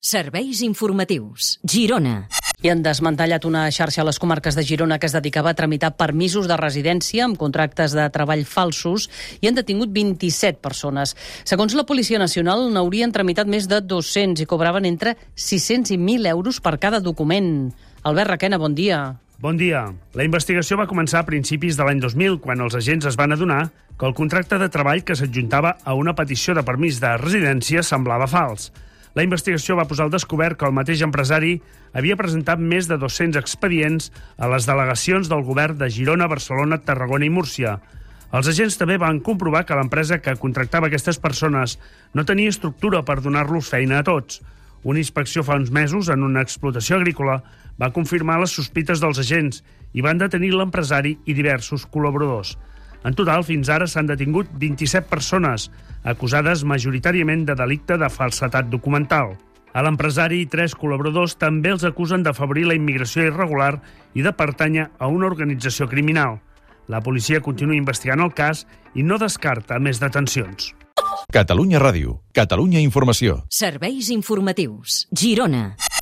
Serveis informatius. Girona. I han desmantellat una xarxa a les comarques de Girona que es dedicava a tramitar permisos de residència amb contractes de treball falsos i han detingut 27 persones. Segons la Policia Nacional, n'haurien tramitat més de 200 i cobraven entre 600 i 1.000 euros per cada document. Albert Requena, bon dia. Bon dia. La investigació va començar a principis de l'any 2000, quan els agents es van adonar que el contracte de treball que s'adjuntava a una petició de permís de residència semblava fals. La investigació va posar al descobert que el mateix empresari havia presentat més de 200 expedients a les delegacions del govern de Girona, Barcelona, Tarragona i Múrcia. Els agents també van comprovar que l'empresa que contractava aquestes persones no tenia estructura per donar-los feina a tots. Una inspecció fa uns mesos en una explotació agrícola va confirmar les sospites dels agents i van detenir l'empresari i diversos col·laboradors. En total, fins ara s'han detingut 27 persones, acusades majoritàriament de delicte de falsetat documental. A l'empresari i tres col·laboradors també els acusen d'afavorir la immigració irregular i de pertànyer a una organització criminal. La policia continua investigant el cas i no descarta més detencions. Catalunya Ràdio, Catalunya Informació. Serveis informatius. Girona.